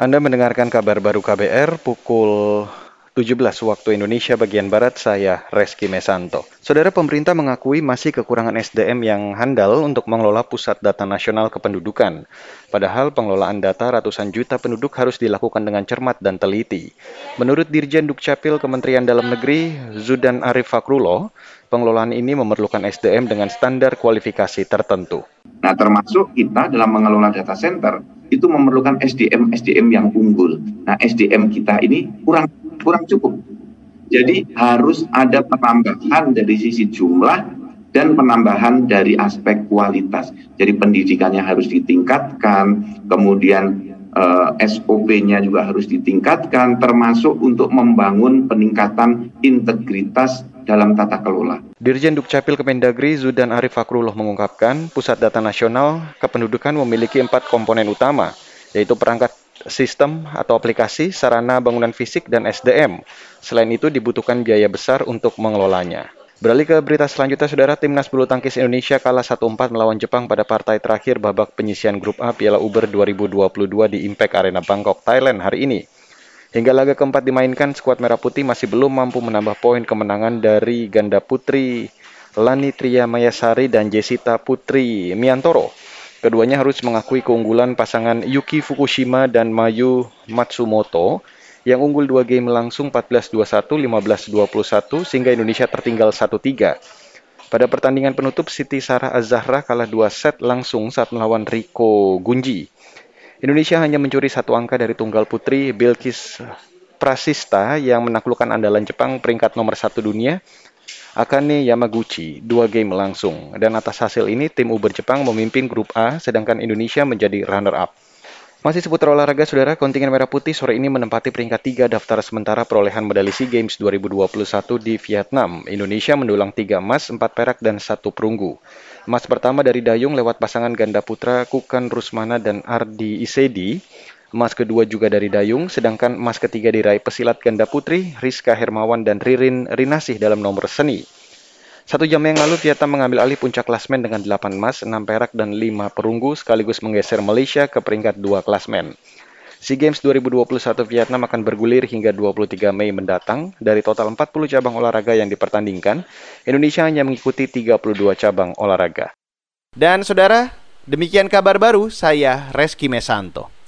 Anda mendengarkan kabar baru KBR pukul 17 waktu Indonesia bagian Barat, saya Reski Mesanto. Saudara pemerintah mengakui masih kekurangan SDM yang handal untuk mengelola pusat data nasional kependudukan. Padahal pengelolaan data ratusan juta penduduk harus dilakukan dengan cermat dan teliti. Menurut Dirjen Dukcapil Kementerian Dalam Negeri, Zudan Arif Fakrulo, pengelolaan ini memerlukan SDM dengan standar kualifikasi tertentu. Nah, termasuk kita dalam mengelola data center itu memerlukan SDM SDM yang unggul. Nah, SDM kita ini kurang kurang cukup. Jadi harus ada penambahan dari sisi jumlah dan penambahan dari aspek kualitas. Jadi pendidikannya harus ditingkatkan, kemudian uh, eh, SOP-nya juga harus ditingkatkan, termasuk untuk membangun peningkatan integritas dalam tata kelola. Dirjen Dukcapil Kemendagri Zudan Arif Fakrullah mengungkapkan, Pusat Data Nasional Kependudukan memiliki empat komponen utama, yaitu perangkat sistem atau aplikasi, sarana bangunan fisik, dan SDM. Selain itu dibutuhkan biaya besar untuk mengelolanya. Beralih ke berita selanjutnya, Saudara Timnas Bulu Tangkis Indonesia kalah 1-4 melawan Jepang pada partai terakhir babak penyisian grup A Piala Uber 2022 di Impact Arena Bangkok, Thailand hari ini. Hingga laga keempat dimainkan, skuad Merah Putih masih belum mampu menambah poin kemenangan dari ganda putri Lani Tria Mayasari dan Jessica Putri Miantoro. Keduanya harus mengakui keunggulan pasangan Yuki Fukushima dan Mayu Matsumoto yang unggul dua game langsung 14-21, 15-21 sehingga Indonesia tertinggal 1-3. Pada pertandingan penutup, Siti Sarah Azahra kalah dua set langsung saat melawan Riko Gunji. Indonesia hanya mencuri satu angka dari tunggal putri Bilkis Prasista yang menaklukkan andalan Jepang peringkat nomor satu dunia Akane Yamaguchi dua game langsung. Dan atas hasil ini, tim Uber Jepang memimpin grup A, sedangkan Indonesia menjadi runner-up. Masih seputar olahraga, saudara, kontingen Merah Putih sore ini menempati peringkat tiga daftar sementara perolehan medali SEA Games 2021 di Vietnam. Indonesia mendulang tiga emas, empat perak, dan satu perunggu. Emas pertama dari Dayung lewat pasangan ganda putra Kukan Rusmana dan Ardi Isedi. Emas kedua juga dari Dayung, sedangkan emas ketiga diraih pesilat ganda putri Rizka Hermawan dan Ririn Rinasih dalam nomor seni. Satu jam yang lalu Vietnam mengambil alih puncak klasmen dengan 8 emas, 6 perak, dan 5 perunggu sekaligus menggeser Malaysia ke peringkat 2 klasmen. SEA Games 2021 Vietnam akan bergulir hingga 23 Mei mendatang. Dari total 40 cabang olahraga yang dipertandingkan, Indonesia hanya mengikuti 32 cabang olahraga. Dan saudara, demikian kabar baru saya Reski Mesanto.